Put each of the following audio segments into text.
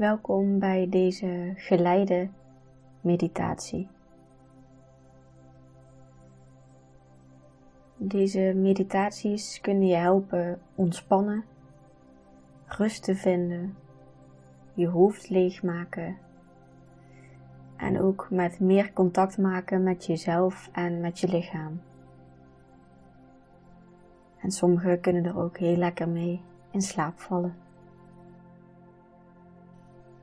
Welkom bij deze geleide meditatie. Deze meditaties kunnen je helpen ontspannen, rust te vinden, je hoofd leegmaken en ook met meer contact maken met jezelf en met je lichaam. En sommigen kunnen er ook heel lekker mee in slaap vallen.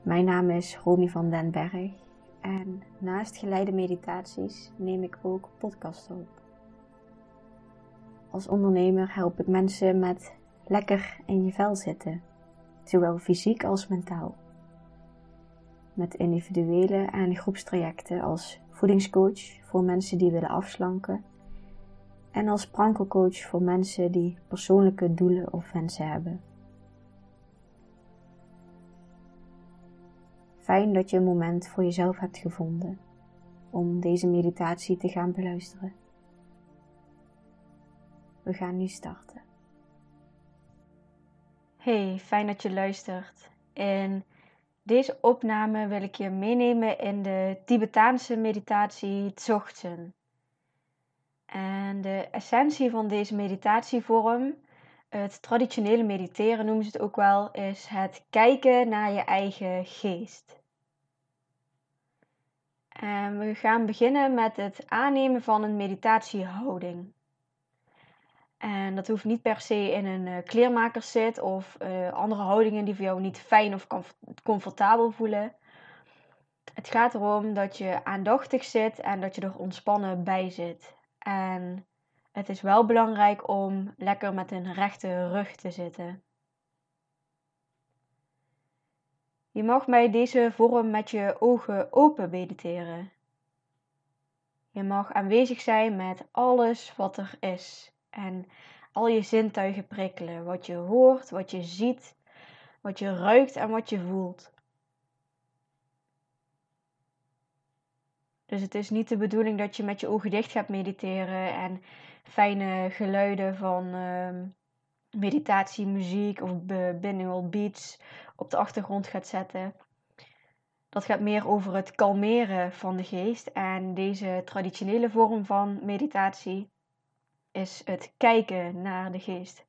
Mijn naam is Romy van den Berg en naast geleide meditaties neem ik ook podcast op. Als ondernemer help ik mensen met lekker in je vel zitten, zowel fysiek als mentaal. Met individuele en groepstrajecten als voedingscoach voor mensen die willen afslanken en als prankelcoach voor mensen die persoonlijke doelen of wensen hebben. Fijn dat je een moment voor jezelf hebt gevonden om deze meditatie te gaan beluisteren. We gaan nu starten. Hey, fijn dat je luistert. In deze opname wil ik je meenemen in de Tibetaanse meditatie Dzogchen. En de essentie van deze meditatievorm, het traditionele mediteren noemen ze het ook wel, is het kijken naar je eigen geest. En we gaan beginnen met het aannemen van een meditatiehouding. En dat hoeft niet per se in een uh, kleermakerszit of uh, andere houdingen die voor jou niet fijn of comfortabel voelen. Het gaat erom dat je aandachtig zit en dat je er ontspannen bij zit. En het is wel belangrijk om lekker met een rechte rug te zitten. Je mag bij deze vorm met je ogen open mediteren. Je mag aanwezig zijn met alles wat er is en al je zintuigen prikkelen. Wat je hoort, wat je ziet, wat je ruikt en wat je voelt. Dus het is niet de bedoeling dat je met je ogen dicht gaat mediteren en fijne geluiden van uh, meditatiemuziek of binaural beats op de achtergrond gaat zetten. Dat gaat meer over het kalmeren van de geest. En deze traditionele vorm van meditatie is het kijken naar de geest.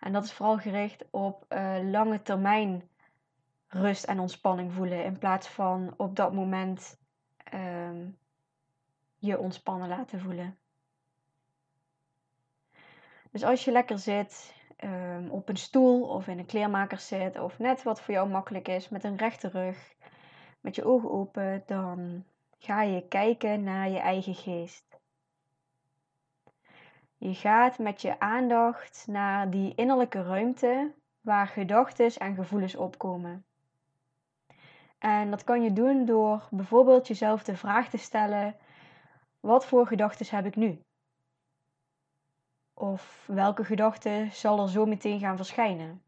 En dat is vooral gericht op uh, lange termijn rust en ontspanning voelen. In plaats van op dat moment um, je ontspannen laten voelen. Dus als je lekker zit um, op een stoel of in een kleermaker zit, of net wat voor jou makkelijk is, met een rechte rug, met je ogen open, dan ga je kijken naar je eigen geest. Je gaat met je aandacht naar die innerlijke ruimte waar gedachten en gevoelens opkomen. En dat kan je doen door bijvoorbeeld jezelf de vraag te stellen: wat voor gedachten heb ik nu? Of welke gedachte zal er zo meteen gaan verschijnen?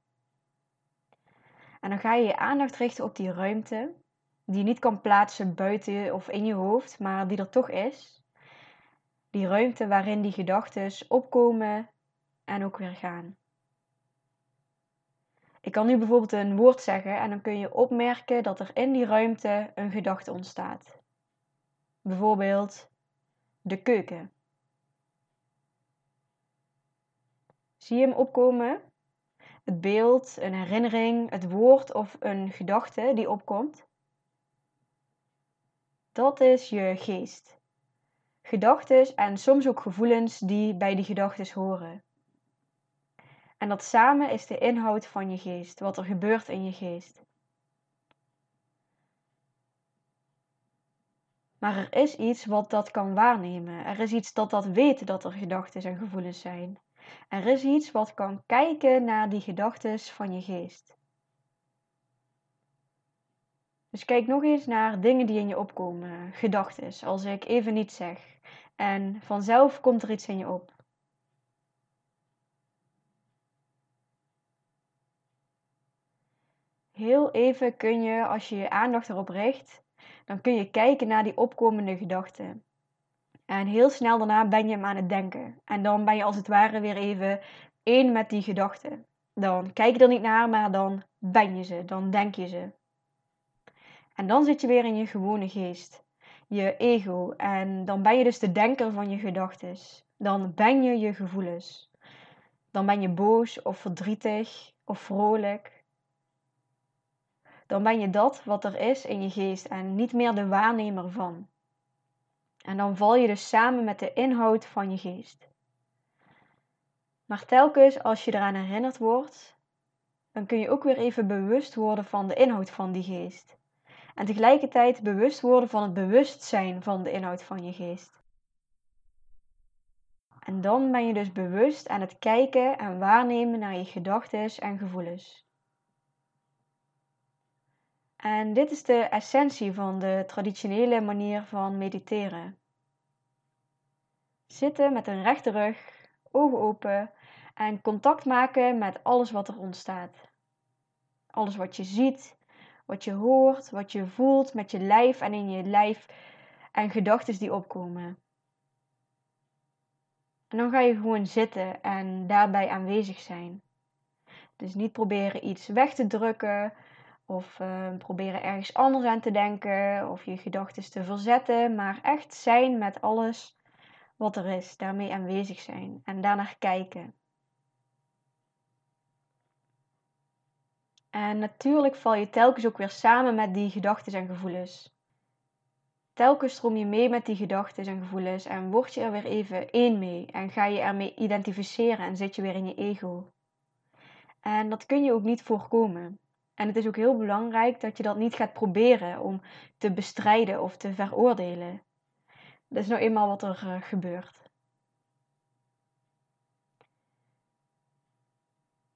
En dan ga je je aandacht richten op die ruimte, die je niet kan plaatsen buiten of in je hoofd, maar die er toch is. Die ruimte waarin die gedachten opkomen en ook weer gaan. Ik kan nu bijvoorbeeld een woord zeggen en dan kun je opmerken dat er in die ruimte een gedachte ontstaat. Bijvoorbeeld de keuken. Zie je hem opkomen? Het beeld, een herinnering, het woord of een gedachte die opkomt? Dat is je geest. Gedachten en soms ook gevoelens die bij die gedachten horen. En dat samen is de inhoud van je geest, wat er gebeurt in je geest. Maar er is iets wat dat kan waarnemen. Er is iets dat dat weet dat er gedachten en gevoelens zijn. Er is iets wat kan kijken naar die gedachten van je geest. Dus kijk nog eens naar dingen die in je opkomen, gedachten, als ik even niet zeg. En vanzelf komt er iets in je op. Heel even kun je, als je je aandacht erop richt, dan kun je kijken naar die opkomende gedachten. En heel snel daarna ben je hem aan het denken. En dan ben je als het ware weer even één met die gedachten. Dan kijk je er niet naar, maar dan ben je ze, dan denk je ze. En dan zit je weer in je gewone geest, je ego. En dan ben je dus de denker van je gedachten. Dan ben je je gevoelens. Dan ben je boos of verdrietig of vrolijk. Dan ben je dat wat er is in je geest en niet meer de waarnemer van. En dan val je dus samen met de inhoud van je geest. Maar telkens als je eraan herinnerd wordt, dan kun je ook weer even bewust worden van de inhoud van die geest. En tegelijkertijd bewust worden van het bewustzijn van de inhoud van je geest. En dan ben je dus bewust aan het kijken en waarnemen naar je gedachten en gevoelens. En dit is de essentie van de traditionele manier van mediteren. Zitten met een rechte rug, ogen open en contact maken met alles wat er ontstaat. Alles wat je ziet, wat je hoort, wat je voelt met je lijf en in je lijf en gedachten die opkomen. En dan ga je gewoon zitten en daarbij aanwezig zijn. Dus niet proberen iets weg te drukken of uh, proberen ergens anders aan te denken of je gedachten te verzetten, maar echt zijn met alles wat er is, daarmee aanwezig zijn en daarnaar kijken. En natuurlijk val je telkens ook weer samen met die gedachten en gevoelens. Telkens stroom je mee met die gedachten en gevoelens en word je er weer even één mee en ga je ermee identificeren en zit je weer in je ego. En dat kun je ook niet voorkomen. En het is ook heel belangrijk dat je dat niet gaat proberen om te bestrijden of te veroordelen. Dat is nou eenmaal wat er uh, gebeurt.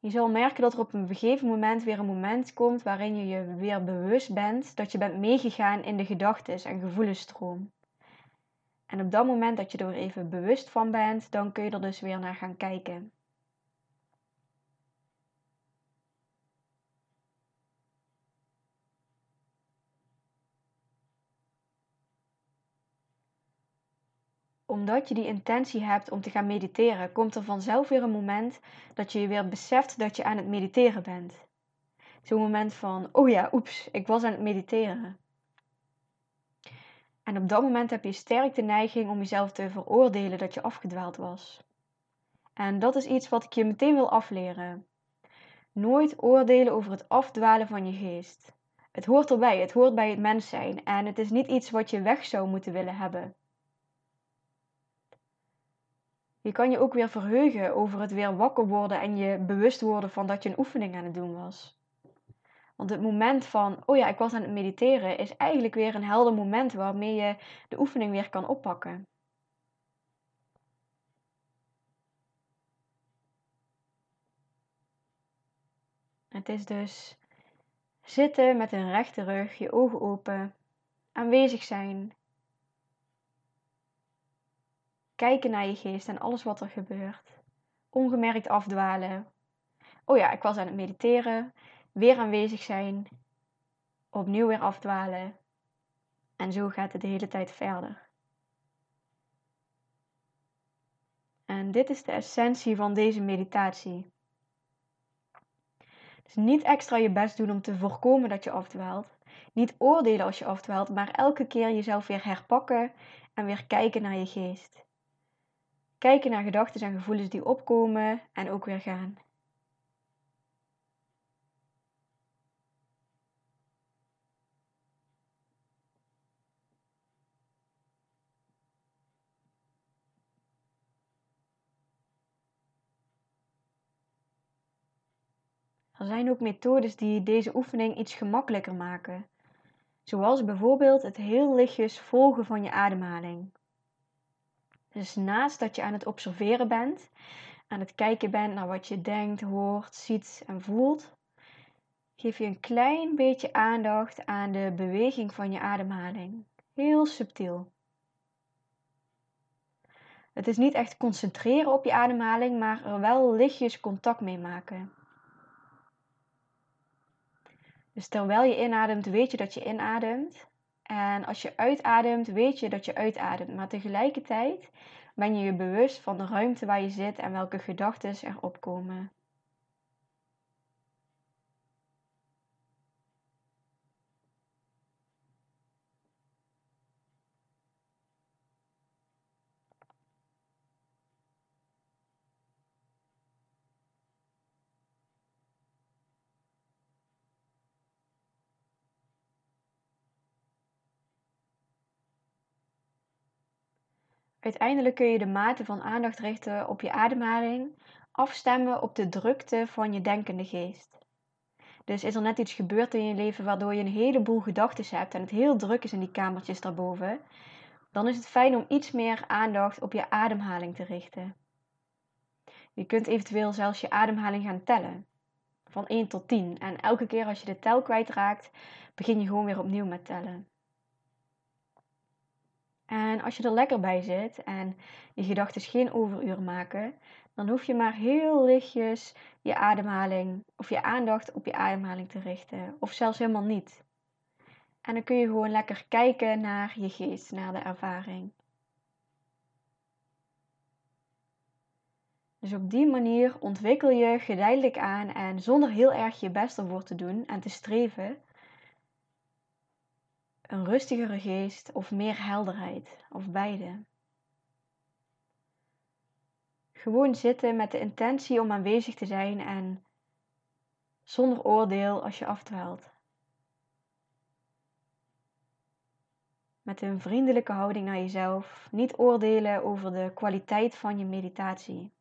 Je zal merken dat er op een gegeven moment weer een moment komt waarin je je weer bewust bent dat je bent meegegaan in de gedachten en gevoelenstroom. En op dat moment dat je er even bewust van bent, dan kun je er dus weer naar gaan kijken. Omdat je die intentie hebt om te gaan mediteren, komt er vanzelf weer een moment dat je je weer beseft dat je aan het mediteren bent. Zo'n moment van, oh ja, oeps, ik was aan het mediteren. En op dat moment heb je sterk de neiging om jezelf te veroordelen dat je afgedwaald was. En dat is iets wat ik je meteen wil afleren. Nooit oordelen over het afdwalen van je geest. Het hoort erbij, het hoort bij het mens zijn en het is niet iets wat je weg zou moeten willen hebben. Je kan je ook weer verheugen over het weer wakker worden en je bewust worden van dat je een oefening aan het doen was. Want het moment van, oh ja, ik was aan het mediteren, is eigenlijk weer een helder moment waarmee je de oefening weer kan oppakken. Het is dus zitten met een rechte rug, je ogen open, aanwezig zijn, Kijken naar je geest en alles wat er gebeurt. Ongemerkt afdwalen. Oh ja, ik was aan het mediteren. Weer aanwezig zijn. Opnieuw weer afdwalen. En zo gaat het de hele tijd verder. En dit is de essentie van deze meditatie. Dus niet extra je best doen om te voorkomen dat je afdwaalt. Niet oordelen als je afdwaalt, maar elke keer jezelf weer herpakken en weer kijken naar je geest. Kijken naar gedachten en gevoelens die opkomen en ook weer gaan. Er zijn ook methodes die deze oefening iets gemakkelijker maken. Zoals bijvoorbeeld het heel lichtjes volgen van je ademhaling. Dus naast dat je aan het observeren bent, aan het kijken bent naar wat je denkt, hoort, ziet en voelt, geef je een klein beetje aandacht aan de beweging van je ademhaling. Heel subtiel. Het is niet echt concentreren op je ademhaling, maar er wel lichtjes contact mee maken. Dus terwijl je inademt, weet je dat je inademt. En als je uitademt, weet je dat je uitademt. Maar tegelijkertijd ben je je bewust van de ruimte waar je zit en welke gedachten er opkomen. Uiteindelijk kun je de mate van aandacht richten op je ademhaling, afstemmen op de drukte van je denkende geest. Dus is er net iets gebeurd in je leven waardoor je een heleboel gedachten hebt en het heel druk is in die kamertjes daarboven, dan is het fijn om iets meer aandacht op je ademhaling te richten. Je kunt eventueel zelfs je ademhaling gaan tellen. Van 1 tot 10. En elke keer als je de tel kwijtraakt, begin je gewoon weer opnieuw met tellen. En als je er lekker bij zit en je gedachten geen overuur maken, dan hoef je maar heel lichtjes je ademhaling of je aandacht op je ademhaling te richten. Of zelfs helemaal niet. En dan kun je gewoon lekker kijken naar je geest, naar de ervaring. Dus op die manier ontwikkel je geleidelijk aan en zonder heel erg je best ervoor te doen en te streven, een rustigere geest of meer helderheid, of beide. Gewoon zitten met de intentie om aanwezig te zijn en zonder oordeel als je afdwaalt. Met een vriendelijke houding naar jezelf, niet oordelen over de kwaliteit van je meditatie.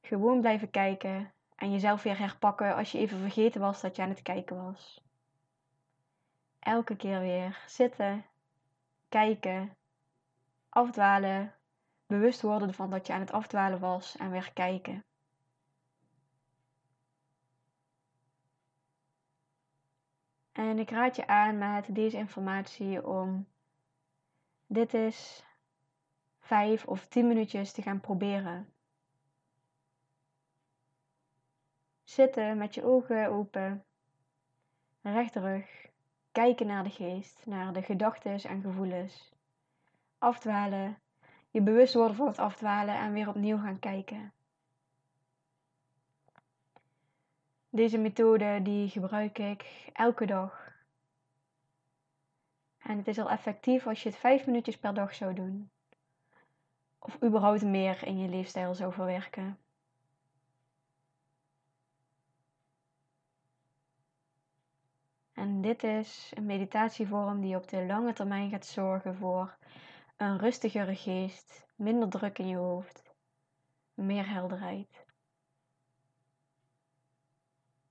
Gewoon blijven kijken en jezelf weer herpakken als je even vergeten was dat je aan het kijken was. Elke keer weer zitten, kijken, afdwalen, bewust worden van dat je aan het afdwalen was en weer kijken. En ik raad je aan met deze informatie om dit is vijf of tien minuutjes te gaan proberen. Zitten met je ogen open, rechte rug, kijken naar de geest, naar de gedachten en gevoelens. Afdwalen, je bewust worden van het afdwalen en weer opnieuw gaan kijken. Deze methode die gebruik ik elke dag. En het is al effectief als je het vijf minuutjes per dag zou doen. Of überhaupt meer in je leefstijl zou verwerken. En dit is een meditatievorm die op de lange termijn gaat zorgen voor een rustigere geest, minder druk in je hoofd, meer helderheid.